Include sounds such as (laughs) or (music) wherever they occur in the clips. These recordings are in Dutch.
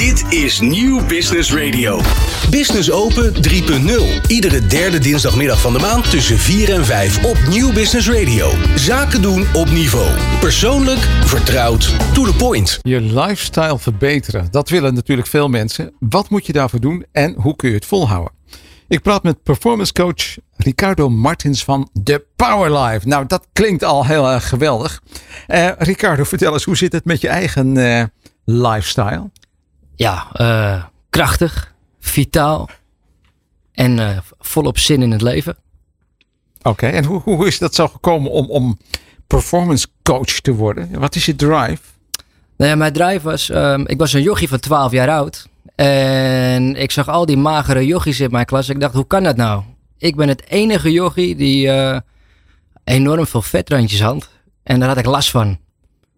Dit is Nieuw Business Radio. Business Open 3.0. Iedere derde dinsdagmiddag van de maand tussen 4 en 5 op Nieuw Business Radio. Zaken doen op niveau. Persoonlijk, vertrouwd, to the point. Je lifestyle verbeteren, dat willen natuurlijk veel mensen. Wat moet je daarvoor doen en hoe kun je het volhouden? Ik praat met performance coach Ricardo Martins van The Power Life. Nou, dat klinkt al heel erg geweldig. Uh, Ricardo, vertel eens, hoe zit het met je eigen uh, lifestyle? Ja, uh, krachtig, vitaal en volop zin in het leven. Oké, en hoe, hoe is dat zo gekomen om, om performance coach te worden? Wat is je drive? Nou ja, mijn drive was, um, ik was een jochie van 12 jaar oud. En ik zag al die magere yogis in mijn klas. Ik dacht, hoe kan dat nou? Ik ben het enige yogi die uh, enorm veel vetrandjes had. En daar had ik last van.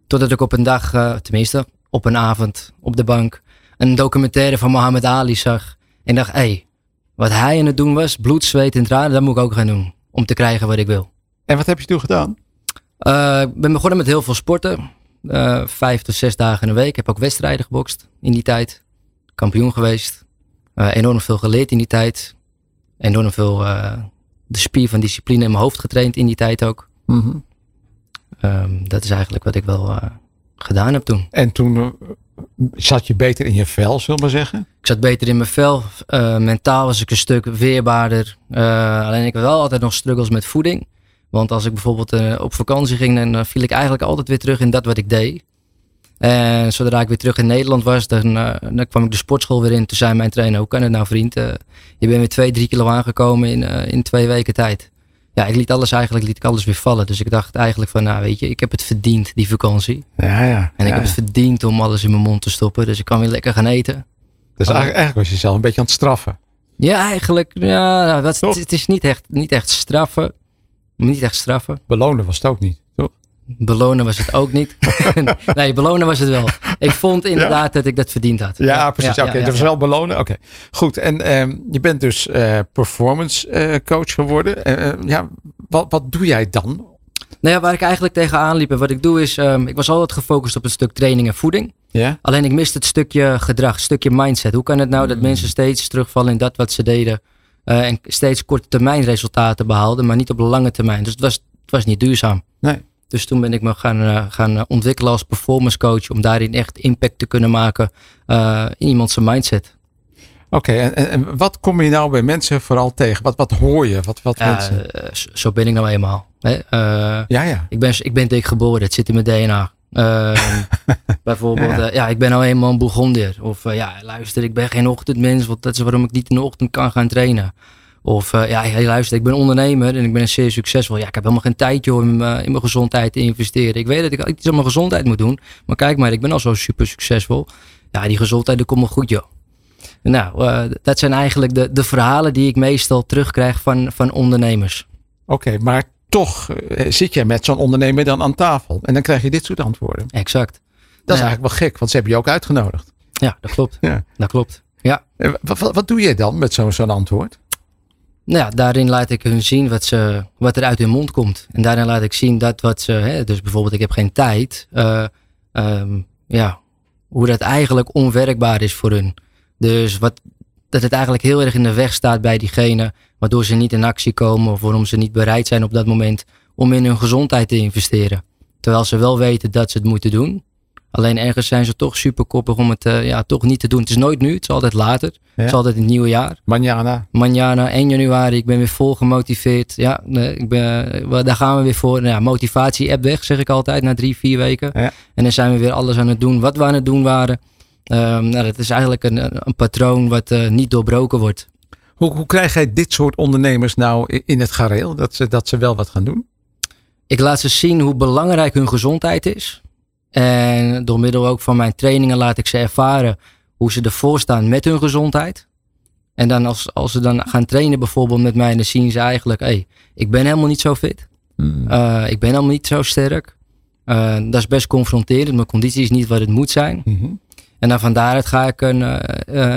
Totdat ik op een dag, uh, tenminste op een avond, op de bank, een documentaire van Mohammed Ali zag. En dacht, hé, hey, wat hij aan het doen was, bloed, zweet en tranen, dat moet ik ook gaan doen. Om te krijgen wat ik wil. En wat heb je toen gedaan? Uh, ik ben begonnen met heel veel sporten. vijf tot zes dagen in de week. Ik heb ook wedstrijden gebokst in die tijd kampioen geweest. Uh, enorm veel geleerd in die tijd. Enorm veel de spier van discipline in mijn hoofd getraind in die tijd ook. Mm -hmm. um, dat is eigenlijk wat ik wel gedaan heb toen. En toen zat je beter in je vel, zullen we maar zeggen? Ik zat beter in mijn vel. mentaal was ik een stuk weerbaarder. alleen ik had wel altijd nog struggles met voeding. Want als ik bijvoorbeeld op vakantie ging, dan viel ik eigenlijk altijd weer terug in dat wat ik deed. En zodra ik weer terug in Nederland was, dan, dan kwam ik de sportschool weer in. Toen zei mijn trainer, hoe kan het nou vriend? Je bent weer twee, drie kilo aangekomen in, in twee weken tijd. Ja, ik liet alles eigenlijk liet ik alles weer vallen. Dus ik dacht eigenlijk van, nou weet je, ik heb het verdiend, die vakantie. Ja, ja. En ik ja, heb het verdiend om alles in mijn mond te stoppen. Dus ik kan weer lekker gaan eten. Dus eigenlijk, eigenlijk was je zelf een beetje aan het straffen. Ja, eigenlijk. Ja, nou, dat, het, het is niet echt, niet echt straffen. Niet echt straffen. Belonen was het ook niet. Belonen was het ook niet. (laughs) nee, belonen was het wel. Ik vond inderdaad ja. dat ik dat verdiend had. Ja, precies. Ja, Oké, okay. dat was wel belonen. Oké, okay. goed. En um, je bent dus uh, performance uh, coach geworden. Uh, ja, wat, wat doe jij dan? Nou ja, waar ik eigenlijk tegenaan liep en wat ik doe is, um, ik was altijd gefocust op het stuk training en voeding. Ja. Alleen ik miste het stukje gedrag, het stukje mindset. Hoe kan het nou dat mm. mensen steeds terugvallen in dat wat ze deden en steeds korte termijn resultaten behaalden, maar niet op lange termijn. Dus het was, het was niet duurzaam. Nee. Dus toen ben ik me gaan, uh, gaan ontwikkelen als performance coach. Om daarin echt impact te kunnen maken uh, in iemands mindset. Oké, okay, en, en, wat kom je nou bij mensen vooral tegen? Wat, wat hoor je? Wat, wat ja, mensen? Zo ben ik nou eenmaal. Hè? ja, ja. Ik ben, ik ben dik geboren, het zit in mijn DNA. (laughs) bijvoorbeeld, ja, ja. ja, ik ben nou eenmaal een Bourgondier. Of ja, luister, ik ben geen ochtendmens, want dat is waarom ik niet in de ochtend kan gaan trainen. Of uh, ja, hey, luister, ik ben ondernemer en ik ben zeer succesvol. Ja, ik heb helemaal geen tijd joh, in, uh, in mijn gezondheid te investeren. Ik weet dat ik iets aan mijn gezondheid moet doen. Maar kijk maar, ik ben al zo super succesvol. Ja, die gezondheid, dat komt me goed joh. Nou, uh, dat zijn eigenlijk de, de verhalen die ik meestal terugkrijg van, van ondernemers. Oké, okay, maar toch zit je met zo'n ondernemer dan aan tafel. En dan krijg je dit soort antwoorden. Exact. Dat is eigenlijk wel gek, want ze hebben je ook uitgenodigd. Ja, dat klopt. Ja. Dat klopt. Ja. Wat, wat, wat doe je dan met zo'n zo'n antwoord? Nou ja, daarin laat ik hun zien wat, ze, wat er uit hun mond komt. En daarin laat ik zien dat wat ze, hè, dus bijvoorbeeld ik heb geen tijd, uh, um, ja, hoe dat eigenlijk onwerkbaar is voor hun. Dus wat, dat het eigenlijk heel erg in de weg staat bij diegene, waardoor ze niet in actie komen of waarom ze niet bereid zijn op dat moment om in hun gezondheid te investeren. Terwijl ze wel weten dat ze het moeten doen. Alleen ergens zijn ze toch super koppig om het uh, ja, toch niet te doen. Het is nooit nu, het is altijd later. Ja. Het is altijd in het nieuwe jaar. Manjana. Manjana, 1 januari. Ik ben weer vol gemotiveerd. Ja, ik ben, daar gaan we weer voor. Nou ja, motivatie app weg, zeg ik altijd, na drie, vier weken. Ja. En dan zijn we weer alles aan het doen wat we aan het doen waren. Um, nou, dat is eigenlijk een, een patroon wat uh, niet doorbroken wordt. Hoe, hoe krijg jij dit soort ondernemers nou in het gareel? Dat ze, dat ze wel wat gaan doen? Ik laat ze zien hoe belangrijk hun gezondheid is. En door middel ook van mijn trainingen laat ik ze ervaren hoe ze ervoor staan met hun gezondheid. En dan als, als ze dan gaan trainen bijvoorbeeld met mij, dan zien ze eigenlijk, hé, hey, ik ben helemaal niet zo fit. Hmm. Uh, ik ben helemaal niet zo sterk. Uh, dat is best confronterend. Mijn conditie is niet wat het moet zijn. Mm -hmm. En dan van daaruit ga ik een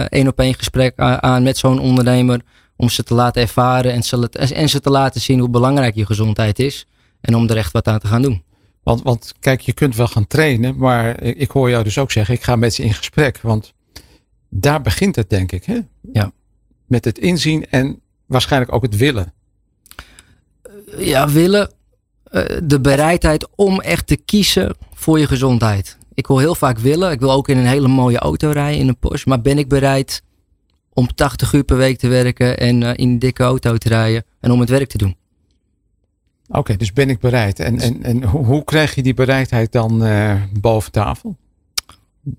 één op één gesprek aan met zo'n ondernemer. Om ze te laten ervaren en ze, en ze te laten zien hoe belangrijk je gezondheid is. En om er echt wat aan te gaan doen. Want, want kijk, je kunt wel gaan trainen, maar ik hoor jou dus ook zeggen, ik ga met ze in gesprek. Want Daar begint het, denk ik. Hè? Ja. Met het inzien en waarschijnlijk ook het willen. Ja, willen. eh, de bereidheid om echt te kiezen voor je gezondheid. Ik wil heel vaak willen. Ik wil ook in een hele mooie auto rijden, in een Porsche. Maar ben ik bereid om 80 uur per week te werken en eh, in een dikke auto te rijden en om het werk te doen? Oké, dus ben ik bereid. En, en, en hoe, krijg je die bereidheid dan eh, boven tafel?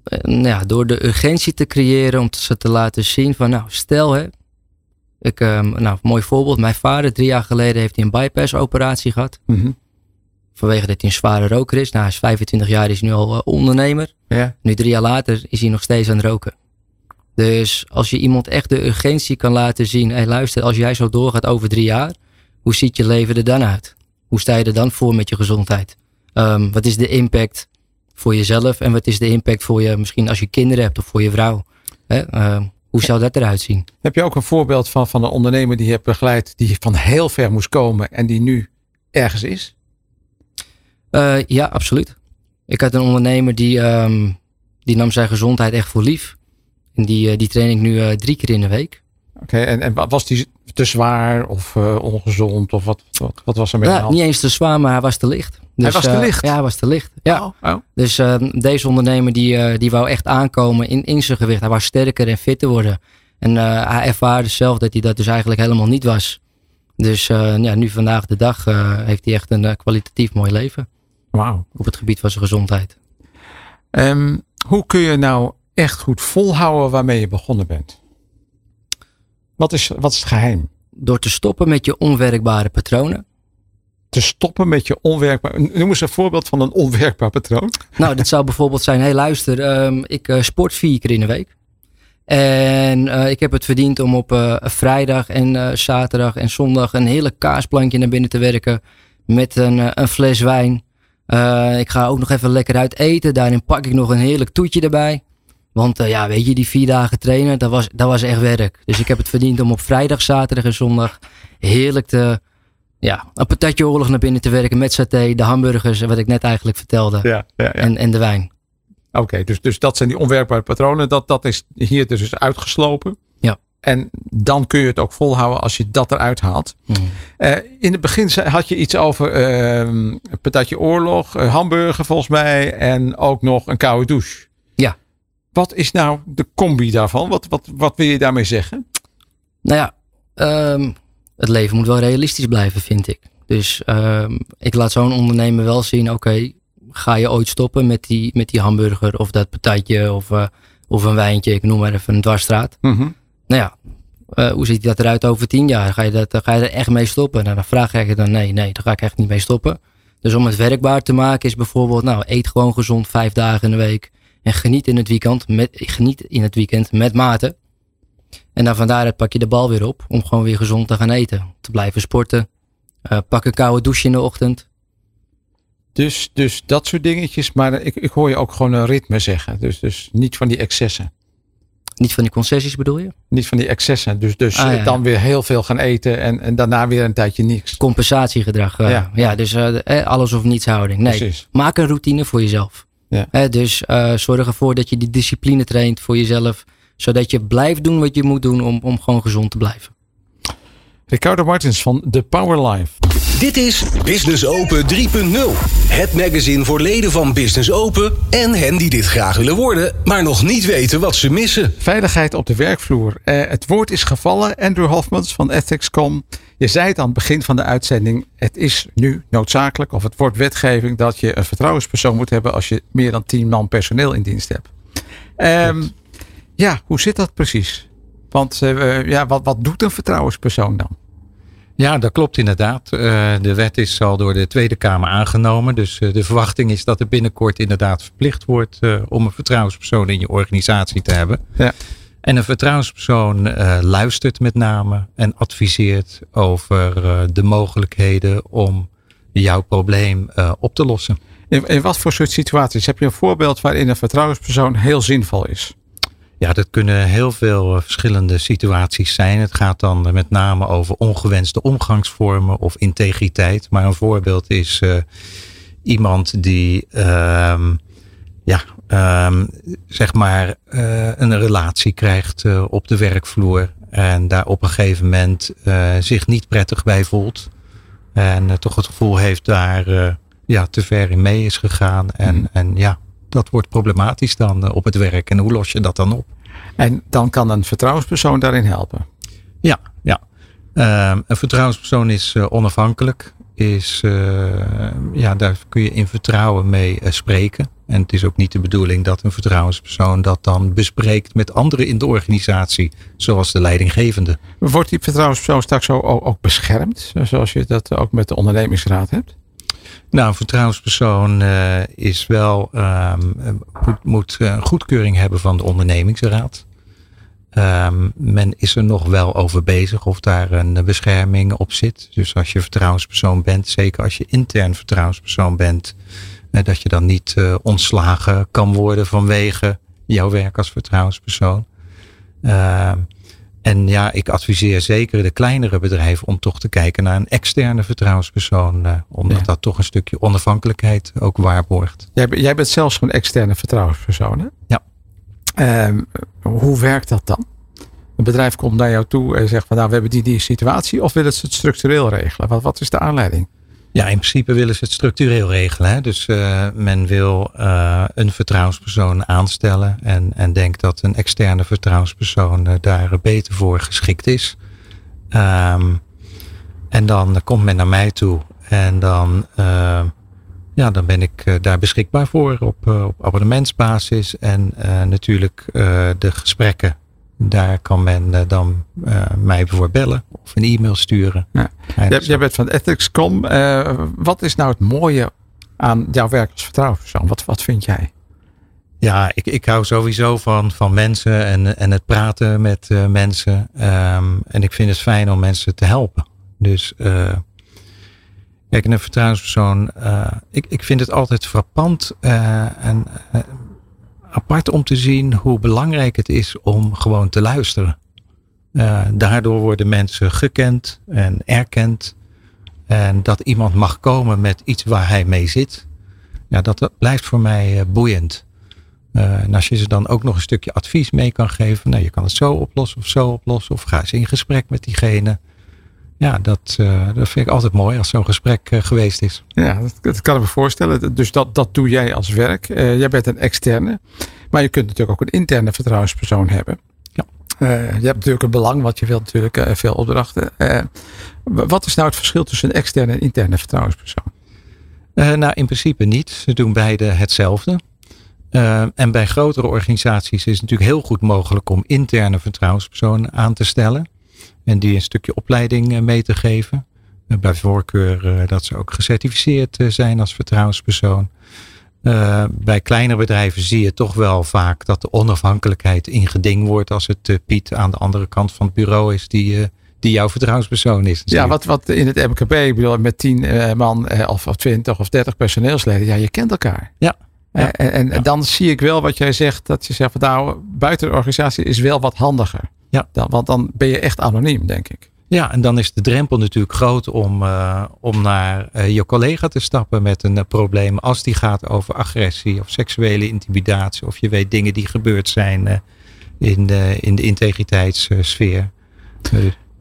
Eh, nou ja, door de urgentie te creëren om ze te laten zien van nou stel hè, ik, ehm, nou mooi voorbeeld, mijn vader drie jaar geleden heeft hij een bypass operatie gehad. Mhm. Vanwege dat hij een zware roker is. Nou, hij is 25 jaar, is nu al eh, ondernemer. Ja. Nu drie jaar later is hij nog steeds aan het roken. Dus als je iemand echt de urgentie kan laten zien. Hé luister, als jij zo doorgaat over drie jaar. Hoe ziet je leven er dan uit? Hoe sta je er dan voor met je gezondheid? Ehm, wat is de impact voor jezelf? En wat is de impact voor je, misschien als je kinderen hebt of voor je vrouw? Hè? Ehm, hoe zou dat eruit zien? Heb je ook een voorbeeld van, van een ondernemer die je hebt begeleid, die van heel ver moest komen en die nu ergens is? Eh, ja, absoluut. Ik had een ondernemer die, ehm, die nam zijn gezondheid echt voor lief. En die, eh, die train ik nu eh, drie keer in de week. Oké, en, en wa- was die te zwaar of eh, ongezond of wat, wat, wat was er de hand? niet eens te zwaar, maar hij was te licht. Dus, was te eh, licht? ja, hij was te licht. Ja. Oh, oh. Dus ehm, deze ondernemer die, eh, die wou echt aankomen in, in zijn gewicht. Hij wou sterker en fitter worden. En hij ervaarde zelf dat hij dat dus eigenlijk helemaal niet was. Dus ja, nu vandaag de dag heeft hij echt een kwalitatief mooi leven. Wauw. Op het gebied van zijn gezondheid. Ehm, hoe kun je nou echt goed volhouden waarmee je begonnen bent? Wat is, wat is het geheim? Door te stoppen met je onwerkbare patronen. Te stoppen met je onwerkbaar. Noem eens een voorbeeld van een onwerkbaar patroon. Nou, dat zou bijvoorbeeld zijn, hey luister, ehm, ik eh, sport vier keer in de week. En eh, ik heb het verdiend om op eh, vrijdag en zaterdag en zondag een hele kaasplankje naar binnen te werken. Met een, een fles wijn. Ik ga ook nog even lekker uit eten. Daarin pak ik nog een heerlijk toetje erbij. Want eh, ja, weet je, die vier dagen trainen, dat was, dat was echt werk. Dus ik heb het verdiend om op vrijdag, zaterdag en zondag heerlijk te, ja, een patatje oorlog naar binnen te werken met saté, de hamburgers, wat ik net eigenlijk vertelde. Ja, ja, ja. En, en de wijn. Oké, dus, dus dat zijn die onwerkbare patronen. Dat, dat is hier dus uitgeslopen. Ja. En dan kun je het ook volhouden als je dat eruit haalt. Eh, in het begin had je iets over een patatje oorlog, hamburger volgens mij en ook nog een koude douche. Wat is nou de combi daarvan? Wat, wat, wat wil je daarmee zeggen? Nou ja, ehm, het leven moet wel realistisch blijven, vind ik. Dus ehm, ik laat zo'n ondernemer wel zien, oké, ga je ooit stoppen met die, met die hamburger of dat patatje of, eh, of een wijntje, ik noem maar even een dwarsstraat. Mhm. Nou ja, eh, hoe ziet dat eruit over tien jaar? Ga je, dat, ga je er echt mee stoppen? Nou, dan vraag ik dan nee, nee, daar ga ik echt niet mee stoppen. Dus om het werkbaar te maken is bijvoorbeeld, nou, eet gewoon gezond vijf dagen in de week. En geniet in het weekend met, geniet in het weekend met mate. En dan van daaruit pak je de bal weer op om gewoon weer gezond te gaan eten. Te blijven sporten. Eh, pak een koude douche in de ochtend. Dus, dus dat soort dingetjes. Maar ik, ik hoor je ook gewoon een ritme zeggen. Dus, dus niet van die excessen. Niet van die concessies bedoel je? Niet van die excessen. Dus, dus Ah, ja, dan weer heel veel gaan eten en, en daarna weer een tijdje niks. Compensatiegedrag. eh, Ja. ja. dus eh, alles of niets houding. Nee, Precies. maak een routine voor jezelf. Ja. Dus eh, zorg ervoor dat je die discipline traint voor jezelf. Zodat je blijft doen wat je moet doen om, om gewoon gezond te blijven. Ricardo Martins van The Power Life. Dit is Business Open 3.0. Het magazine voor leden van Business Open en hen die dit graag willen worden, maar nog niet weten wat ze missen. Veiligheid op de werkvloer. Eh, het woord is gevallen. Andrew Hofmans van Ethics.com. Je zei het aan het begin van de uitzending. Het is nu noodzakelijk, of het wordt wetgeving, dat je een vertrouwenspersoon moet hebben als je meer dan 10 man personeel in dienst hebt. Ehm, ja, hoe zit dat precies? Want eh, ja, wat, wat doet een vertrouwenspersoon dan? Ja, dat klopt inderdaad. Eh, de wet is al door de Tweede Kamer aangenomen. Dus eh, de verwachting is dat er binnenkort inderdaad verplicht wordt om een vertrouwenspersoon in je organisatie te hebben. Ja. En een vertrouwenspersoon luistert met name en adviseert over de mogelijkheden om jouw probleem op te lossen. In, in wat voor soort situaties? Heb je een voorbeeld waarin een vertrouwenspersoon heel zinvol is? Ja, dat kunnen heel veel eh, verschillende situaties zijn. Het gaat dan eh, met name over ongewenste omgangsvormen of integriteit. Maar een voorbeeld is eh, iemand die ehm, ja, um, zeg maar, uh, een relatie krijgt op de werkvloer. En daar op een gegeven moment zich niet prettig bij voelt. En toch het gevoel heeft daar ja, te ver in mee is gegaan. En, mm. en ja, dat wordt problematisch dan op het werk. En hoe los je dat dan op? En dan kan een vertrouwenspersoon daarin helpen? Ja, ja. Um, een vertrouwenspersoon is onafhankelijk. Is, ja, daar kun je in vertrouwen mee spreken. En het is ook niet de bedoeling dat een vertrouwenspersoon dat dan bespreekt met anderen in de organisatie, zoals de leidinggevende. Wordt die vertrouwenspersoon straks ook, ook beschermd, zoals je dat ook met de ondernemingsraad hebt? Nou, een vertrouwenspersoon uh, is wel, um, moet, moet een goedkeuring hebben van de ondernemingsraad. Um, men is er nog wel over bezig of daar een bescherming op zit. Dus als je vertrouwenspersoon bent, zeker als je intern vertrouwenspersoon bent, dat je dan niet ontslagen kan worden vanwege jouw werk als vertrouwenspersoon. Uh, en ja, ik adviseer zeker de kleinere bedrijven om toch te kijken naar een externe vertrouwenspersoon. Uh, omdat dat toch een stukje onafhankelijkheid ook waarborgt. Jij, jij bent zelfs een externe vertrouwenspersoon, hè? Ja. Ehm, hoe werkt dat dan? Een bedrijf komt naar jou toe en zegt van nou we hebben die, die situatie of willen ze het structureel regelen? Wat, wat is de aanleiding? Ja, in principe willen ze het structureel regelen. Hè? Dus uh, men wil uh, een vertrouwenspersoon aanstellen en, en denkt dat een externe vertrouwenspersoon uh, daar beter voor geschikt is. Um, en dan komt men naar mij toe en dan, ja, dan ben ik daar beschikbaar voor op, op abonnementsbasis en natuurlijk de gesprekken daar kan men uh, dan uh, mij voor bellen of een e-mail sturen. Ja. Jij, jij, bent van Ethics.com. Uh, wat is nou het mooie aan jouw werk als vertrouwenspersoon? Wat, wat vind jij? Ja, ik, ik hou sowieso van, van mensen en, en het praten met mensen. Um, en ik vind het fijn om mensen te helpen. Dus kijk, een vertrouwenspersoon. ik, ik vind het altijd frappant en apart om te zien hoe belangrijk het is om gewoon te luisteren. Uh, daardoor worden mensen gekend en erkend. En dat iemand mag komen met iets waar hij mee zit. Ja, dat, blijft voor mij uh, boeiend. Uh, en als je ze dan ook nog een stukje advies mee kan geven. Nou, je kan het zo oplossen of zo oplossen. Of ga eens in gesprek met diegene. Ja, dat, dat vind ik altijd mooi als zo'n gesprek geweest is. Ja, dat, dat, kan ik me voorstellen. Dus dat, dat doe jij als werk. jij bent een externe. Maar je kunt natuurlijk ook een interne vertrouwenspersoon hebben. Ja. Je hebt natuurlijk een belang, want je wilt natuurlijk veel opdrachten. Wat is nou het verschil tussen een externe en interne vertrouwenspersoon? nou, in principe niet. Ze doen beide hetzelfde. en bij grotere organisaties is het natuurlijk heel goed mogelijk om interne vertrouwenspersonen aan te stellen. En die een stukje opleiding mee te geven. bij voorkeur dat ze ook gecertificeerd zijn als vertrouwenspersoon. Uh, bij kleinere bedrijven zie je toch wel vaak dat de onafhankelijkheid in geding wordt als het uh, Piet aan de andere kant van het bureau is die, uh, die jouw vertrouwenspersoon is. Ja, wat, wat in het MKB, bedoel, met tien man of, of twintig of dertig personeelsleden, ja, je kent elkaar. Ja. ja en, en dan zie ik wel wat jij zegt, dat je zegt nou, buiten de organisatie is wel wat handiger. Ja. Dan, want dan ben je echt anoniem, denk ik. Ja, en dan is de drempel natuurlijk groot om, uh, om naar uh, je collega te stappen met een uh, probleem. Als die gaat over agressie of seksuele intimidatie. Of je weet dingen die gebeurd zijn in, de, in de integriteitssfeer.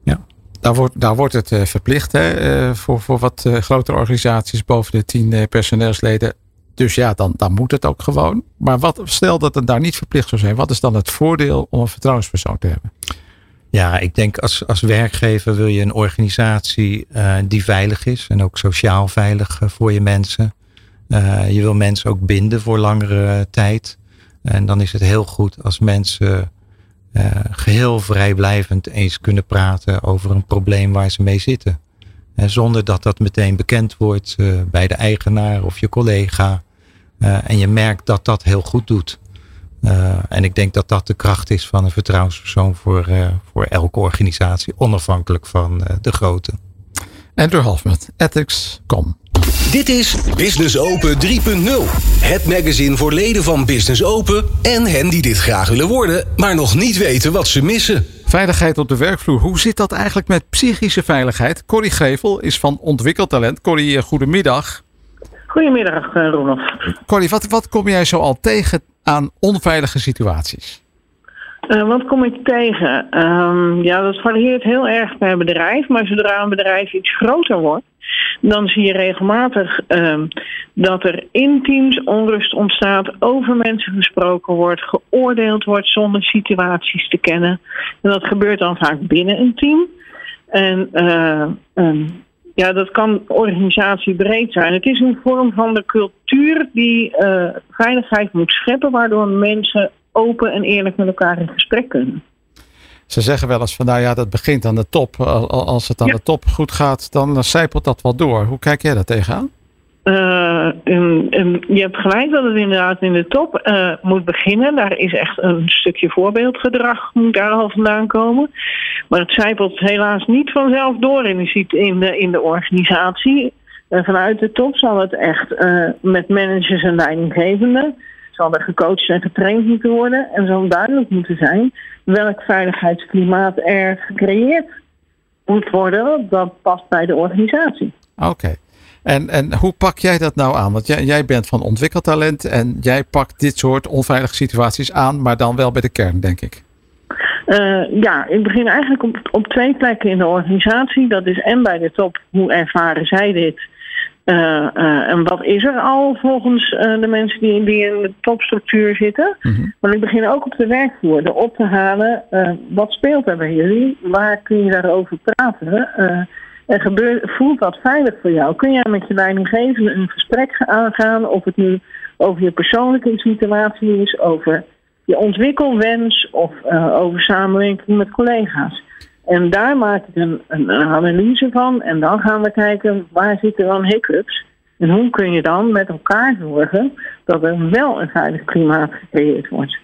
ja. Daar wordt, daar wordt het verplicht hè, voor, voor wat grotere organisaties boven de tien personeelsleden. Dus ja, dan, dan moet het ook gewoon. Maar wat, stel dat het daar niet verplicht zou zijn. Wat is dan het voordeel om een vertrouwenspersoon te hebben? Ja, ik denk als, als werkgever wil je een organisatie uh, die veilig is en ook sociaal veilig uh, voor je mensen. Uh, je wil mensen ook binden voor langere tijd. En dan is het heel goed als mensen geheel vrijblijvend eens kunnen praten over een probleem waar ze mee zitten. Zonder dat dat meteen bekend wordt bij de eigenaar of je collega. en je merkt dat dat heel goed doet. Uh, en ik denk dat dat de kracht is van een vertrouwenspersoon voor, uh, voor elke organisatie, onafhankelijk van uh, de grootte. Andrew Hofman, ethics.com. Dit is Business Open 3.0. Het magazine voor leden van Business Open en hen die dit graag willen worden, maar nog niet weten wat ze missen. Veiligheid op de werkvloer. Hoe zit dat eigenlijk met psychische veiligheid? Corrie Gevel is van Ontwikkeltalent. Corrie, goedemiddag. Goedemiddag, uh, Ronald. Corrie, wat, wat kom jij zo al tegen aan onveilige situaties? Uh, wat kom ik tegen? Um, ja, dat varieert heel erg per bedrijf. Maar zodra een bedrijf iets groter wordt, dan zie je regelmatig um, dat er in teams onrust ontstaat, over mensen gesproken wordt, geoordeeld wordt zonder situaties te kennen. En dat gebeurt dan vaak binnen een team. En um, ja, dat kan organisatiebreed zijn. Het is een vorm van de cultuur die uh, veiligheid moet scheppen, waardoor mensen open en eerlijk met elkaar in gesprek kunnen. Ze zeggen wel eens van nou ja, dat begint aan de top. Als het aan ja. de top goed gaat, dan zijpelt dat wel door. Hoe kijk jij daar tegenaan? Uh, en, en je hebt gelijk dat het inderdaad in de top uh, moet beginnen. Daar is echt een stukje voorbeeldgedrag moet daar al vandaan komen. Maar het zijpelt helaas niet vanzelf door in de, in de, in de organisatie. Uh, vanuit de top zal het echt met managers en leidinggevenden zal er gecoacht en getraind moeten worden. En zal duidelijk moeten zijn welk veiligheidsklimaat er gecreëerd moet worden. Dat past bij de organisatie. Oké. Okay. En, en hoe pak jij dat nou aan? Want jij, jij bent van ontwikkeltalent en jij pakt dit soort onveilige situaties aan, maar dan wel bij de kern, denk ik. Uh, ja, ik begin eigenlijk op, op twee plekken in de organisatie. Dat is en bij de top, hoe ervaren zij dit? Uh, uh, en wat is er al volgens de mensen die, die in de topstructuur zitten? Mm -hmm. Maar ik begin ook op de werkvloer, er op te halen. wat speelt er bij jullie? Waar kun je daarover praten? En gebeurt, voelt dat veilig voor jou? Kun jij met je leidinggevende een gesprek aangaan? Of het nu over je persoonlijke situatie is, over je ontwikkelwens of over samenwerking met collega's. En daar maak ik een, een, een, analyse van. En dan gaan we kijken waar zitten dan hiccups. En hoe kun je dan met elkaar zorgen dat er wel een veilig klimaat gecreëerd wordt.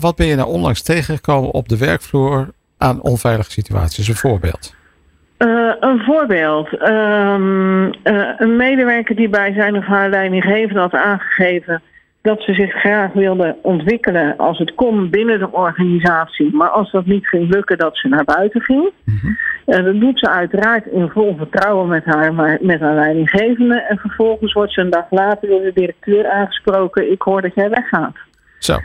Wat ben je nou onlangs tegengekomen op de werkvloer aan onveilige situaties? Een voorbeeld. Uh, een voorbeeld. Um, uh, een medewerker die bij zijn of haar leidinggevende had aangegeven dat ze zich graag wilde ontwikkelen als het kon binnen de organisatie. Maar als dat niet ging lukken, dat ze naar buiten ging. Mm-hmm. Uh, dat doet ze uiteraard in vol vertrouwen met haar, maar met haar leidinggevende. En vervolgens wordt ze een dag later door de directeur aangesproken. Ik hoor dat jij weggaat. Zo.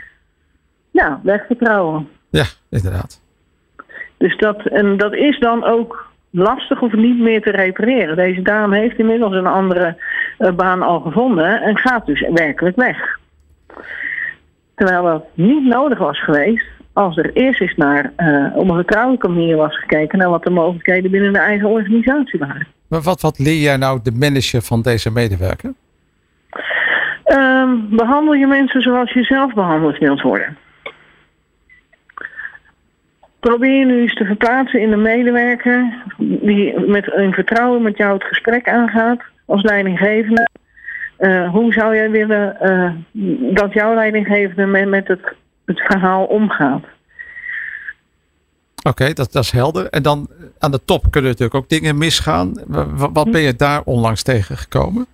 Ja, wegvertrouwen. Ja, inderdaad. Dus dat, en dat is dan ook lastig of niet meer te repareren. Deze dame heeft inmiddels een andere uh, baan al gevonden en gaat dus werkelijk weg. Terwijl dat niet nodig was geweest als er eerst eens naar uh, op een vertrouwelijke manier was gekeken naar wat de mogelijkheden binnen de eigen organisatie waren. Maar wat, wat leer jij nou de manager van deze medewerker? Um, behandel je mensen zoals je zelf behandeld wilt worden. Probeer je nu eens te verplaatsen in een medewerker die met een vertrouwen met jou het gesprek aangaat als leidinggevende. Uh, hoe zou jij willen uh, dat jouw leidinggevende met, met het, het verhaal omgaat? Oké, okay, dat, dat is helder. En dan aan de top kunnen natuurlijk ook dingen misgaan. Wat ben je daar onlangs tegengekomen?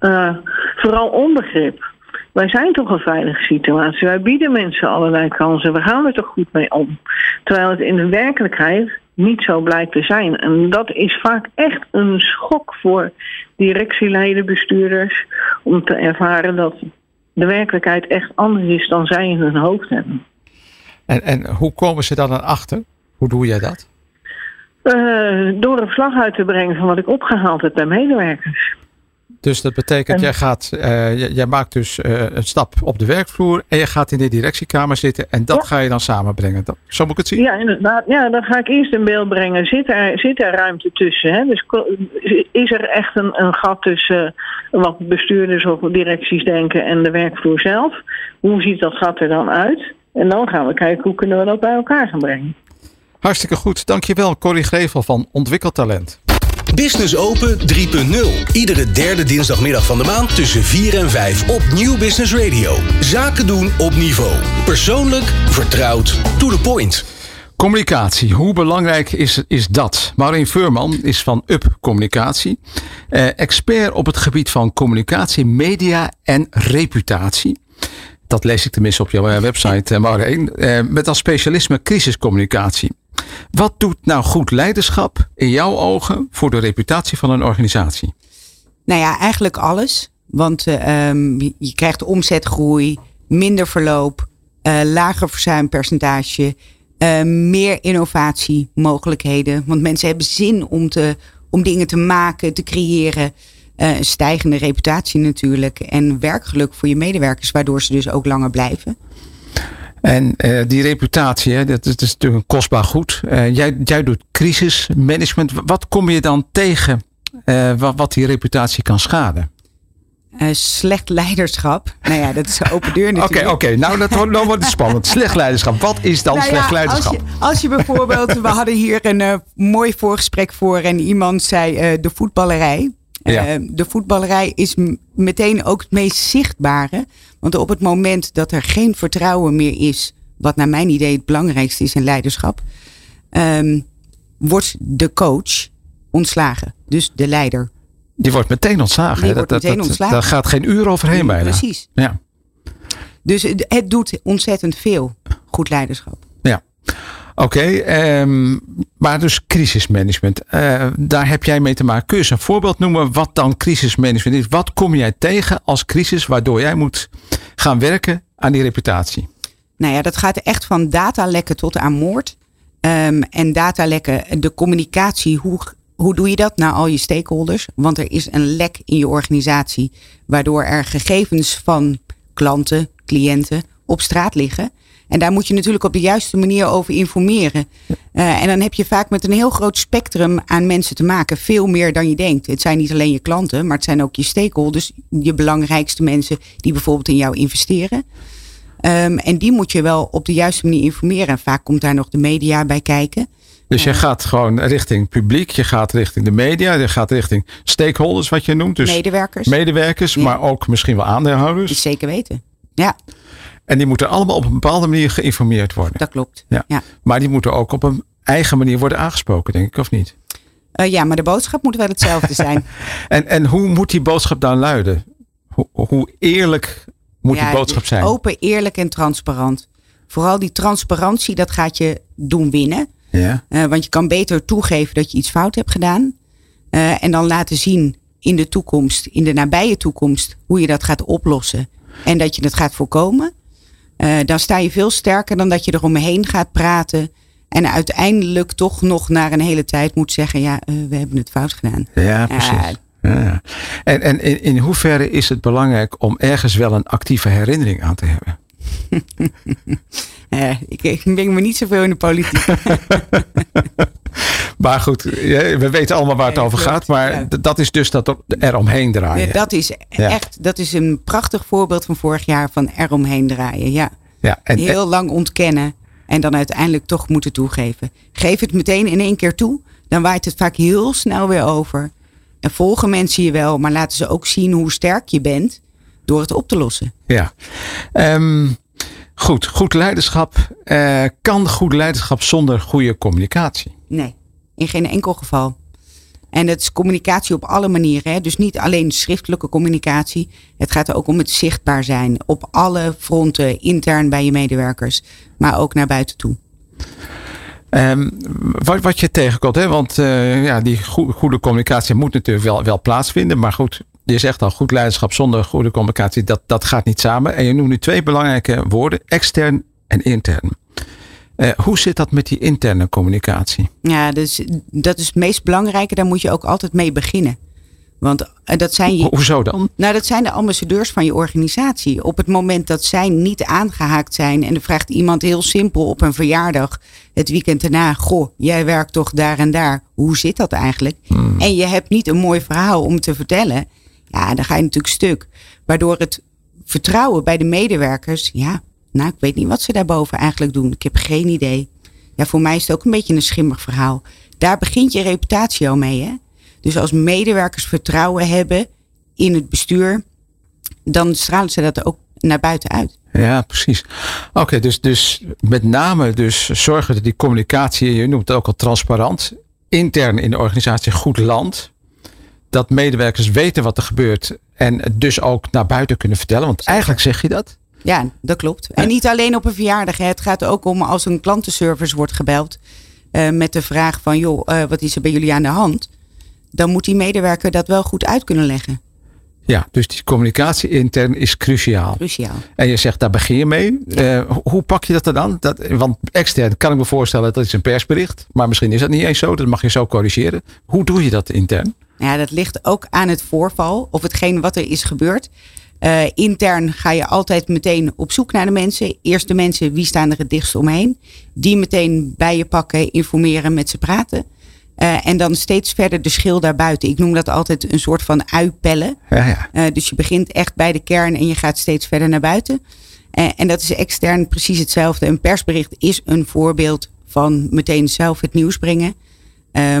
Uh, vooral onbegrip. Wij zijn toch een veilige situatie. Wij bieden mensen allerlei kansen. We gaan er toch goed mee om. Terwijl het in de werkelijkheid niet zo blijkt te zijn. En dat is vaak echt een schok voor directieleden, bestuurders, om te ervaren dat de werkelijkheid echt anders is dan zij in hun hoofd hebben. En, en hoe komen ze dan achter? Hoe doe jij dat? Uh, door een vlag uit te brengen van wat ik opgehaald heb bij medewerkers. Dus dat betekent, jij, gaat, uh, jij, maakt dus uh, een stap op de werkvloer en je gaat in de directiekamer zitten en dat ja. ga je dan samenbrengen. Zo moet ik het zien? Ja, inderdaad. Ja, dan ga ik eerst in beeld brengen. Zit er, zit er ruimte tussen? Hè? Dus is er echt een, een gat tussen wat bestuurders of directies denken en de werkvloer zelf? Hoe ziet dat gat er dan uit? En dan gaan we kijken hoe kunnen we dat bij elkaar gaan brengen. Hartstikke goed. Dankjewel Corrie Grevel van Ontwikkeltalent. Business Open 3.0. Iedere derde dinsdagmiddag van de maand tussen 4 en 5 op Nieuw Business Radio. Zaken doen op niveau. Persoonlijk, vertrouwd, to the point. Communicatie, hoe belangrijk is, is dat? Maureen Veurman is van UP Communicatie. Eh, expert op het gebied van communicatie, media en reputatie. Dat lees ik tenminste op jouw website, eh, Maureen. Eh, met als specialisme crisiscommunicatie. Wat doet nou goed leiderschap in jouw ogen voor de reputatie van een organisatie? Nou ja, eigenlijk alles. Want uh, je krijgt omzetgroei, minder verloop, uh, lager verzuimpercentage, uh, meer innovatiemogelijkheden. Want mensen hebben zin om, te, om dingen te maken, te creëren. Een stijgende reputatie natuurlijk. En werkgeluk voor je medewerkers, waardoor ze dus ook langer blijven. En uh, die reputatie, hè, dat, dat, is natuurlijk een kostbaar goed. Uh, jij, jij doet crisismanagement. Wat kom je dan tegen wat, wat die reputatie kan schaden? Slecht leiderschap. Nou ja, dat is een open deur (laughs) natuurlijk. Oké, oké. Nou, dat wordt, nou wordt het spannend. (laughs) Slecht leiderschap. Wat is dan nou slecht ja, leiderschap? Als je, als je, bijvoorbeeld... (laughs) We hadden hier een mooi voorgesprek voor en iemand zei de voetballerij. Ja. de voetballerij is meteen ook het meest zichtbare. Want op het moment dat er geen vertrouwen meer is... wat naar mijn idee het belangrijkste is in leiderschap... Um, wordt de coach ontslagen. Dus de leider. Die wordt meteen ontslagen. Die wordt meteen dat, ontslagen. Daar gaat geen uur overheen bijna. Precies. Ja. Dus het doet ontzettend veel goed leiderschap. Oké, um, maar dus crisismanagement. Uh, daar heb jij mee te maken. Kun je eens een voorbeeld noemen wat dan crisismanagement is? Wat kom jij tegen als crisis waardoor jij moet gaan werken aan die reputatie? Nou ja, dat gaat echt van datalekken tot aan moord. Um, en datalekken, de communicatie, hoe hoe doe je dat naar al je stakeholders? Want er is een lek in je organisatie, waardoor er gegevens van klanten, cliënten op straat liggen. En daar moet je natuurlijk op de juiste manier over informeren. Uh, en dan heb je vaak met een heel groot spectrum aan mensen te maken. Veel meer dan je denkt. Het zijn niet alleen je klanten, maar het zijn ook je stakeholders. Je belangrijkste mensen die bijvoorbeeld in jou investeren. Um, en die moet je wel op de juiste manier informeren. En vaak komt daar nog de media bij kijken. Dus je gaat gewoon richting publiek, je gaat richting de media, je gaat richting stakeholders, wat je noemt. Dus medewerkers. Medewerkers, ja. maar ook misschien wel aandeelhouders. Zeker weten. Ja. En die moeten allemaal op een bepaalde manier geïnformeerd worden. Dat klopt. Ja. ja. Maar die moeten ook op een eigen manier worden aangesproken, denk ik, of niet? Uh, ja, maar de boodschap moet wel hetzelfde (laughs) zijn. en, en hoe moet die boodschap dan luiden? Hoe, hoe eerlijk moet ja, die boodschap zijn? Open, eerlijk en transparant. Vooral die transparantie, dat gaat je doen winnen. Ja. Uh, want je kan beter toegeven dat je iets fout hebt gedaan. Uh, en dan laten zien in de toekomst, in de nabije toekomst, hoe je dat gaat oplossen. En dat je het gaat voorkomen. Uh, dan sta je veel sterker dan dat je eromheen gaat praten. En uiteindelijk toch nog na een hele tijd moet zeggen: ja, we hebben het fout gedaan. Ja, precies. Ja. En, en in, in hoeverre is het belangrijk om ergens wel een actieve herinnering aan te hebben? (laughs) uh, ik, ik ben me niet zoveel in de politiek. (laughs) maar goed, we weten allemaal waar het over gaat. Maar ja. dat is dus dat eromheen draaien. Dat is echt dat is een prachtig voorbeeld van vorig jaar van eromheen draaien. Ja. Ja, en, Heel lang ontkennen en dan uiteindelijk toch moeten toegeven. Geef het meteen in één keer toe. Dan waait het vaak heel snel weer over. En volgen mensen je wel, maar laten ze ook zien hoe sterk je bent door het op te lossen. Ja. Um, goed, goed leiderschap. Uh, kan goed leiderschap zonder goede communicatie? Nee, in geen enkel geval. En het is communicatie op alle manieren. Hè? Dus niet alleen schriftelijke communicatie. Het gaat ook om het zichtbaar zijn. Op alle fronten, intern bij je medewerkers. Maar ook naar buiten toe. Um, wat, wat je tegenkomt, hè? want uh, ja, die goede, goede communicatie moet natuurlijk wel, wel plaatsvinden. Maar goed, je zegt al, goed leiderschap zonder goede communicatie, dat, dat gaat niet samen. En je noemt nu twee belangrijke woorden, extern en intern. Uh, hoe zit dat met die interne communicatie? Ja, dus, dat is het meest belangrijke. Daar moet je ook altijd mee beginnen. Want uh, dat zijn je, Ho hoezo dan? Nou, dat zijn de ambassadeurs van je organisatie. Op het moment dat zij niet aangehaakt zijn en er vraagt iemand heel simpel op een verjaardag het weekend daarna: Goh, jij werkt toch daar en daar. Hoe zit dat eigenlijk? Hmm. En je hebt niet een mooi verhaal om te vertellen ja, dan ga je natuurlijk stuk. Waardoor het vertrouwen bij de medewerkers, ja, nou, ik weet niet wat ze daarboven eigenlijk doen. Ik heb geen idee. Ja, voor mij is het ook een beetje een schimmig verhaal. Daar begint je reputatie al mee, hè? Dus als medewerkers vertrouwen hebben in het bestuur, dan stralen ze dat ook naar buiten uit. Ja, precies. Oké, dus, dus met name dus zorgen dat die communicatie, je noemt het ook al transparant, intern in de organisatie goed landt dat medewerkers weten wat er gebeurt en dus ook naar buiten kunnen vertellen. Want eigenlijk zeg je dat. Ja, dat klopt. En niet alleen op een verjaardag. Het gaat ook om als een klantenservice wordt gebeld uh, met de vraag van joh, uh, wat is er bij jullie aan de hand? dan moet die medewerker dat wel goed uit kunnen leggen. Ja, dus die communicatie intern is cruciaal. Cruciaal. En je zegt, daar begin je mee. Uh, hoe pak je dat dan? Dat, want extern kan ik me voorstellen, dat is een persbericht. Maar misschien is dat niet eens zo. Dat mag je zo corrigeren. Hoe doe je dat intern? Ja, dat ligt ook aan het voorval. Of hetgeen wat er is gebeurd. Uh, intern ga je altijd meteen op zoek naar de mensen. Eerst de mensen, wie staan er het dichtst omheen. Die meteen bij je pakken, informeren, met ze praten. Uh, en dan steeds verder de schil daarbuiten. Ik noem dat altijd een soort van uitpellen. Ja, ja. Uh, dus je begint echt bij de kern en je gaat steeds verder naar buiten. En dat is extern precies hetzelfde. Een persbericht is een voorbeeld van meteen zelf het nieuws brengen.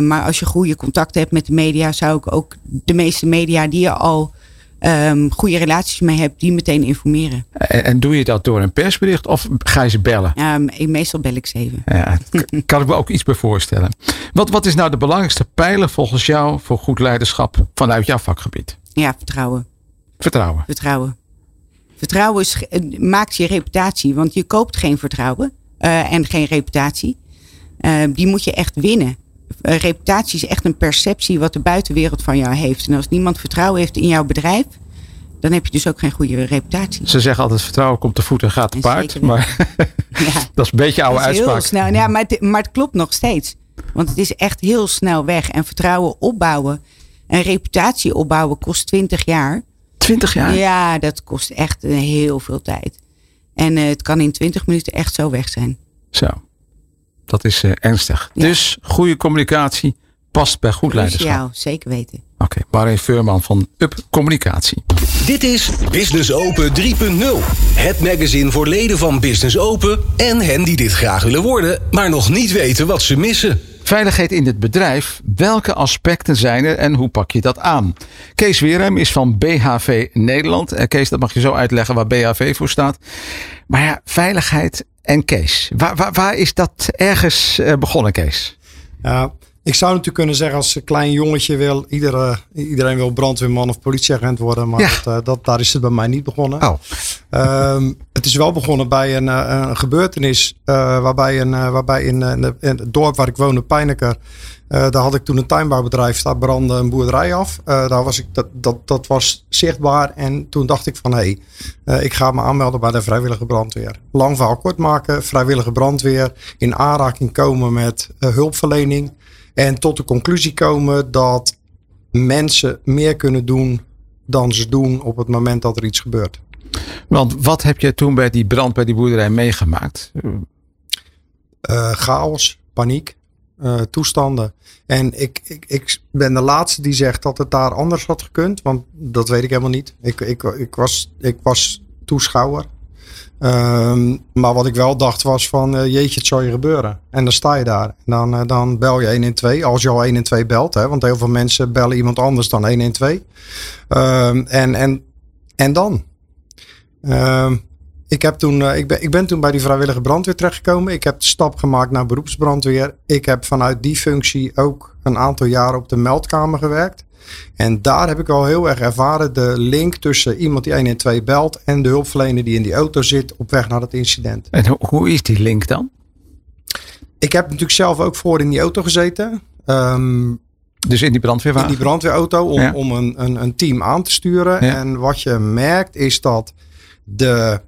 Maar als je goede contacten hebt met de media, zou ik ook de meeste media die je al um, goede relaties mee hebt, die meteen informeren. En, en, doe je dat door een persbericht of ga je ze bellen? Um, meestal bel ik ze even. Ja, kan ik me ook iets bij voorstellen. Wat, wat is nou de belangrijkste pijler volgens jou voor goed leiderschap vanuit jouw vakgebied? Ja, vertrouwen. Vertrouwen. Vertrouwen. Vertrouwen is, maakt je reputatie, want je koopt geen vertrouwen uh, en geen reputatie. Uh, die moet je echt winnen. Reputatie is echt een perceptie wat de buitenwereld van jou heeft. En als niemand vertrouwen heeft in jouw bedrijf, dan heb je dus ook geen goede reputatie. Ze zeggen altijd vertrouwen komt te voet en gaat te paard. Maar (laughs) (laughs) ja. dat is een beetje oude uitspraak. Snel. Ja, maar, het, maar het klopt nog steeds. Want het is echt heel snel weg. En vertrouwen opbouwen en reputatie opbouwen kost 20 jaar. 20 jaar? Ja, dat kost echt heel veel tijd. En uh, het kan in 20 minuten echt zo weg zijn. Zo. Dat is uh, ernstig. Ja. Dus goede communicatie past bij goed leiderschap. Ja, zeker weten. Oké, okay, Barry Veurman van Up Communicatie. Dit is Business Open 3.0. Het magazine voor leden van Business Open en hen die dit graag willen worden, maar nog niet weten wat ze missen. Veiligheid in het bedrijf. Welke aspecten zijn er en hoe pak je dat aan? Kees Weerhem is van BHV Nederland. En Kees, dat mag je zo uitleggen waar BHV voor staat. Maar ja, veiligheid en Kees. Waar, waar, waar is dat ergens begonnen, Kees? Ja, ik zou natuurlijk kunnen zeggen als een klein jongetje wil, iedere, iedereen wil brandweerman of politieagent worden, maar ja. dat, uh, dat, daar is het bij mij niet begonnen. Oh. Um, het is wel begonnen bij een, een gebeurtenis uh, waarbij, een, waarbij in, in, het dorp waar ik woonde, Pijneker, daar had ik toen een tuinbouwbedrijf, daar brandde een boerderij af. daar was ik, dat, dat, dat was zichtbaar en toen dacht ik van hé, hey, ik ga me aanmelden bij de vrijwillige brandweer. Lang verhaal kort maken, vrijwillige brandweer, in aanraking komen met hulpverlening. En tot de conclusie komen dat mensen meer kunnen doen dan ze doen op het moment dat er iets gebeurt. Want wat heb je toen bij die brand bij die boerderij meegemaakt? Uh, chaos, paniek, uh, toestanden. En ik, ik, ik ben de laatste die zegt dat het daar anders had gekund. Want dat weet ik helemaal niet. Ik, ik, ik, was, ik was toeschouwer. Um, maar wat ik wel dacht was van uh, jeetje, het zou je gebeuren. En dan sta je daar. En dan, uh, dan bel je 112. Als je al 112 belt. Hè, want heel veel mensen bellen iemand anders dan 112. Um, en, en, en dan? Um, ik, heb toen, uh, ik, ben, ik ben toen bij die vrijwillige brandweer terechtgekomen. Ik heb de stap gemaakt naar beroepsbrandweer. Ik heb vanuit die functie ook een aantal jaren op de meldkamer gewerkt. En daar heb ik al heel erg ervaren de link tussen iemand die 112 belt en de hulpverlener die in die auto zit op weg naar het incident. En hoe is die link dan? Ik heb natuurlijk zelf ook voor in die auto gezeten. Um, dus in die brandweerwagen? In die brandweerauto om, ja. om een, een, een, team aan te sturen. Ja. En wat je merkt is dat de,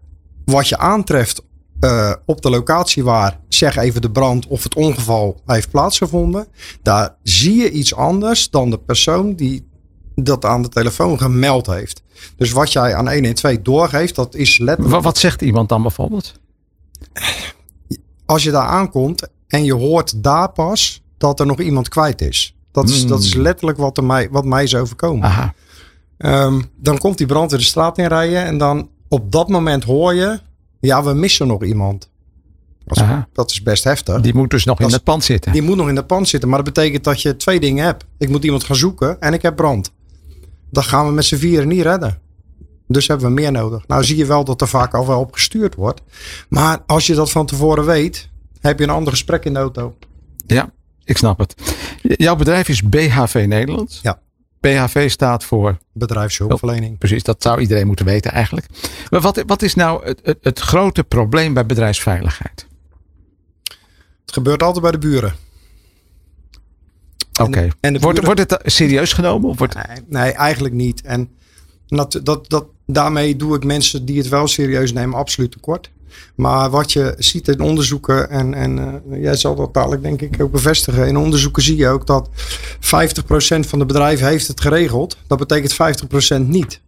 wat je aantreft uh, op de locatie waar, zeg even de brand of het ongeval heeft plaatsgevonden, daar zie je iets anders dan de persoon die dat aan de telefoon gemeld heeft. Dus wat jij aan 112 doorgeeft, dat is letterlijk. Wat, wat zegt iemand dan bijvoorbeeld? Als je daar aankomt en je hoort daar pas dat er nog iemand kwijt is. Dat is, mm. dat is letterlijk wat, er mij, wat mij is overkomen. Um, dan komt die brand in de straat inrijden en dan op dat moment hoor je ja, we missen nog iemand. Dat is, dat is best heftig. Die moet dus nog dat in het pand zitten. Die moet nog in het pand zitten. Maar dat betekent dat je twee dingen hebt. Ik moet iemand gaan zoeken en ik heb brand. Dat gaan we met z'n vieren niet redden. Dus hebben we meer nodig. Nou zie je wel dat er vaak al wel op gestuurd wordt. Maar als je dat van tevoren weet, heb je een ander gesprek in de auto. Ja, ik snap het. Jouw bedrijf is BHV Nederland. Ja. BHV staat voor bedrijfshulpverlening. Oh, precies, dat zou iedereen moeten weten eigenlijk. Maar wat, wat is nou het, het, het, grote probleem bij bedrijfsveiligheid? Het gebeurt altijd bij de buren. Oké. en de Wordt, wordt het serieus genomen? Of wordt, Nee, nee, eigenlijk niet. En dat, dat, dat, daarmee doe ik mensen die het wel serieus nemen absoluut tekort. Maar wat je ziet in onderzoeken, en, en eh, jij zal dat dadelijk denk ik ook bevestigen. In onderzoeken zie je ook dat 50% van de bedrijven heeft het geregeld. Dat betekent 50% niet.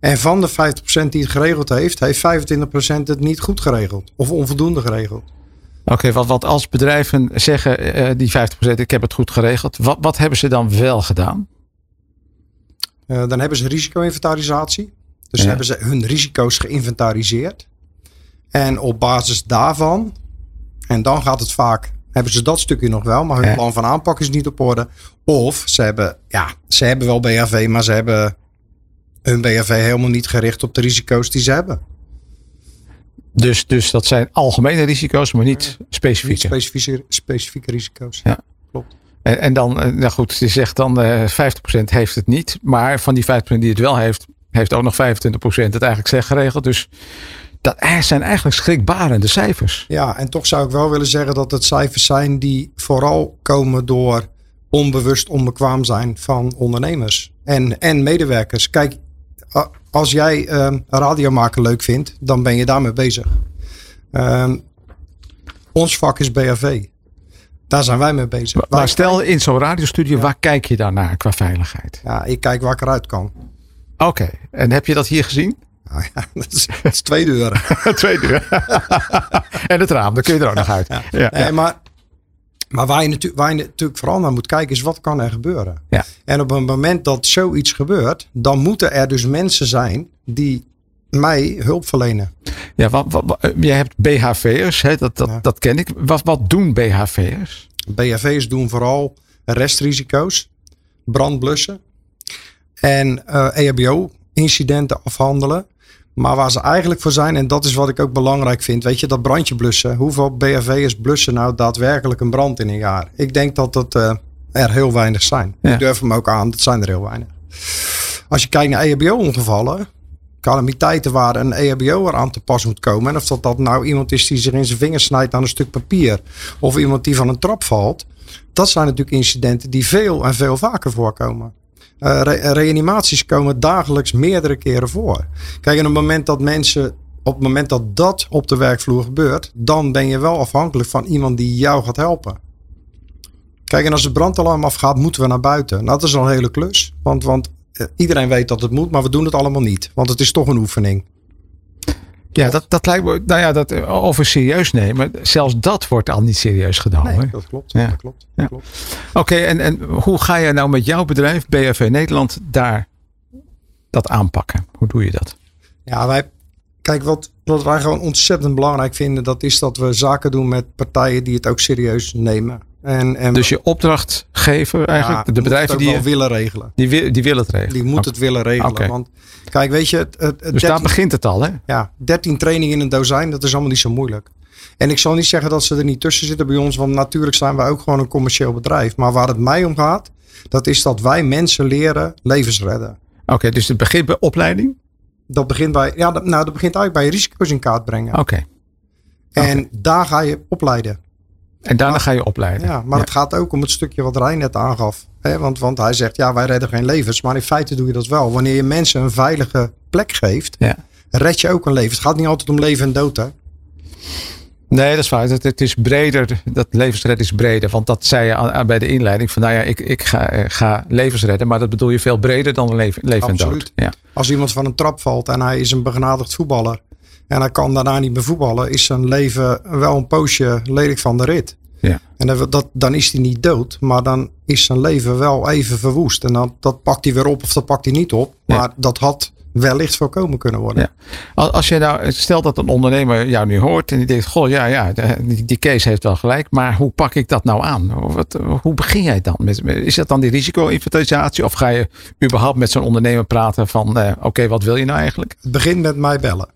En van de 50% die het geregeld heeft, heeft 25% het niet goed geregeld. Of onvoldoende geregeld. Oké, wat, wat als bedrijven zeggen, eh, die 50% ik heb het goed geregeld. Wat, wat hebben ze dan wel gedaan? Eh, dan hebben ze risico-inventarisatie. Dus Ja. hebben ze hun risico's geïnventariseerd. En op basis daarvan, en dan gaat het vaak, hebben ze dat stukje nog wel, maar hun Ja. plan van aanpak is niet op orde. Of ze hebben, ja, ze hebben wel BHV, maar ze hebben hun BHV helemaal niet gericht op de risico's die ze hebben. Dus, dus dat zijn algemene risico's, maar niet Niet specifieke. specifieke, specifieke risico's. Ja. Klopt. En, en dan, eh, nou goed, je zegt dan eh 50% heeft het niet. Maar van die 50% die het wel heeft, heeft ook nog 25% het eigenlijk slecht geregeld. Dus dat zijn eigenlijk schrikbarende cijfers. Ja, en toch zou ik wel willen zeggen dat het cijfers zijn die vooral komen door onbewust onbekwaam zijn van ondernemers en, en medewerkers. Kijk, als jij ehm radio maken leuk vindt, dan ben je daarmee bezig. Ehm, ons vak is BHV. Daar zijn wij mee bezig. Maar, stel in zo'n radiostudio, waar kijk je naar qua veiligheid? Ja, ik kijk waar ik eruit kan. Oké, en heb je dat hier gezien? Nou ja, (laughs) dat, is, dat is twee deuren. (laughs) Twee deur. (laughs) en het raam, daar kun je er ook nog uit. Ja. Nee, maar, maar waar, je natu- waar je natuurlijk vooral naar moet kijken is wat kan er gebeuren. Ja. En op een moment dat zoiets gebeurt, dan moeten er dus mensen zijn die mij hulp verlenen. Ja, wat, wat, wat- jij hebt BHV'ers, hè, dat, dat, Ja. dat ken ik. Wat, wat doen BHV'ers? BHV's doen vooral restrisico's, brandblussen en eh EHBO-incidenten afhandelen. Maar waar ze eigenlijk voor zijn, en dat is wat ik ook belangrijk vind, weet je, dat brandje blussen. Hoeveel BHV'ers blussen nou daadwerkelijk een brand in een jaar? Ik denk dat dat eh, er heel weinig zijn. Ja. Ik durf hem ook aan, dat zijn er heel weinig. Als je kijkt naar EHBO-ongevallen, calamiteiten waar een E EHBO'er aan te pas moet komen. En of dat, dat nou iemand is die zich in zijn vingers snijdt aan een stuk papier. Of iemand die van een trap valt. Dat zijn natuurlijk incidenten die veel en veel vaker voorkomen. Eh, re- reanimaties komen dagelijks meerdere keren voor. Kijk, en op het moment dat mensen, op het moment dat dat op de werkvloer gebeurt, dan ben je wel afhankelijk van iemand die jou gaat helpen. Kijk, en als het brandalarm afgaat, moeten we naar buiten. Nou, dat is al een hele klus. Want, want eh, iedereen weet dat het moet, maar we doen het allemaal niet. Want het is toch een oefening. Ja, dat, dat lijkt me, nou ja, dat eh, over serieus nemen. Zelfs dat wordt al niet serieus genomen. Nee, dat klopt. Ja. Dat klopt. Ja. Klopt. Oké, en, en hoe ga je nou met jouw bedrijf, BFV Nederland, daar dat aanpakken? Hoe doe je dat? Ja, wij, kijk, wat, wat wij gewoon ontzettend belangrijk vinden, dat is dat we zaken doen met partijen die het ook serieus nemen. En, en Dus je opdrachtgever eigenlijk, ja, de bedrijven die, willen regelen. die, die willen het regelen. Die moet het willen regelen. Want kijk, weet je, het, het, het Dus 13 daar begint het al, hè? ja, 13 trainingen in een dozijn, dat is allemaal niet zo moeilijk. En ik zal niet zeggen dat ze er niet tussen zitten bij ons, want natuurlijk zijn wij ook gewoon een commercieel bedrijf. Maar waar het mij om gaat, dat is dat wij mensen leren levens redden. Oké, dus het begint bij opleiding? Dat begint bij, ja, dat, nou, dat begint eigenlijk bij risico's in kaart brengen. Oké. En daar ga je opleiden. En daarna ga je opleiden. Ja, maar Ja. het gaat ook om het stukje wat Rijn net aangaf. Hè, want, want hij zegt, ja, wij redden geen levens. Maar in feite doe je dat wel. Wanneer je mensen een veilige plek geeft, Ja. red je ook een leven. Het gaat niet altijd om leven en dood, hè? Nee, dat is waar. Het, het is breder. Dat levensredden is breder. Want dat zei je aan- aan- bij de inleiding. Van nou ja, ik, ik ga, eh, ga levens redden. Maar dat bedoel je veel breder dan leven, leven en dood. Absoluut. Ja. Als iemand van een trap valt en hij is een begenadigd voetballer. En hij kan daarna niet meer voetballen, is zijn leven wel een poosje lelijk van de rit. Ja. En dat, dat- dan is hij niet dood, maar dan is zijn leven wel even verwoest. En dan, dat pakt hij weer op of dat pakt hij niet op. Ja. Maar dat had wellicht voorkomen kunnen worden. Ja. Als je nou, stel dat een ondernemer jou nu hoort en die denkt, goh ja, ja, die, die case heeft wel gelijk, maar hoe pak ik dat nou aan? Wat, hoe begin jij dan? Met, is dat dan die risico-inventarisatie of ga je überhaupt met zo'n ondernemer praten van, eh, oké, wat wil je nou eigenlijk? Het begint met mij bellen.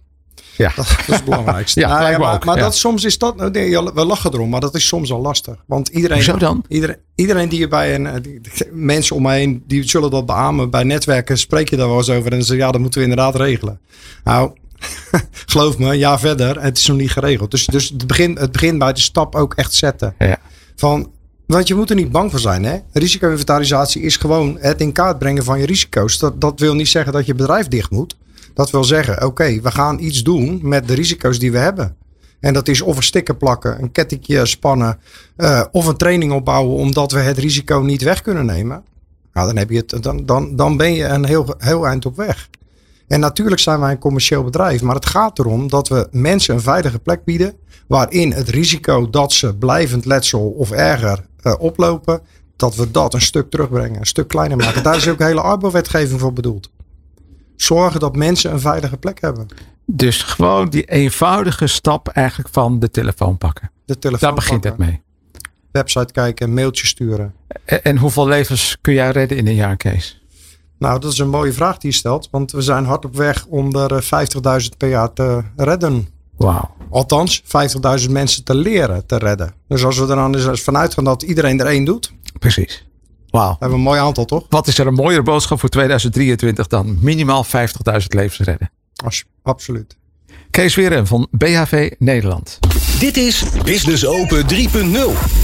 Ja. Dat, dat is het belangrijkste. (laughs) Ja, Nou maar ook, maar ja. dat, soms is dat, nee, ja, we lachen erom, maar dat is soms al lastig. Want iedereen, dan? Iedereen, iedereen die je bij een, eh, die- mensen om me heen, die zullen dat beamen. Bij netwerken spreek je daar wel eens over en dan zeg je, ja, dat moeten we inderdaad regelen. Nou, (laughs) geloof me, jaar verder, het is nog niet geregeld. Dus, dus het, begint, het begint bij de stap ook echt zetten. Ja. Van, Want je moet er niet bang voor zijn. Hè? Risico-inventarisatie is gewoon het in kaart brengen van je risico's. Dat, dat wil niet zeggen dat je bedrijf dicht moet. Dat wil zeggen, oké, we gaan iets doen met de risico's die we hebben. En dat is of een sticker plakken, een kettingje spannen uh, of een training opbouwen omdat we het risico niet weg kunnen nemen. Nou, dan, heb je het, dan, dan, dan ben je een heel, heel eind op weg. En natuurlijk zijn wij een commercieel bedrijf, maar het gaat erom dat we mensen een veilige plek bieden waarin het risico dat ze blijvend letsel of erger uh, oplopen, dat we dat een stuk terugbrengen, een stuk kleiner maken. Daar is ook hele arbowetgeving voor bedoeld. Zorgen dat mensen een veilige plek hebben. Dus gewoon die eenvoudige stap eigenlijk van de telefoon pakken. De telefoon Daar begint pakken, het mee. Website kijken, mailtje sturen. En, en hoeveel levens kun jij redden in een jaar, Kees? Nou, dat is een mooie vraag die je stelt. Want we zijn hard op weg om er 50.000 per jaar te redden. Wauw. Althans, 50.000 mensen te leren te redden. Dus als we er dan eens vanuit gaan dat iedereen er één doet. Precies. Wauw. hebben we een mooi aantal, toch? Wat is er een mooiere boodschap voor 2023 dan minimaal 50.000 levens redden? Als, absoluut. Kees Weren van BHV Nederland. Dit is Business Open 3.0.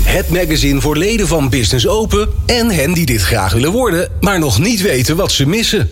Het magazine voor leden van Business Open en hen die dit graag willen worden, maar nog niet weten wat ze missen.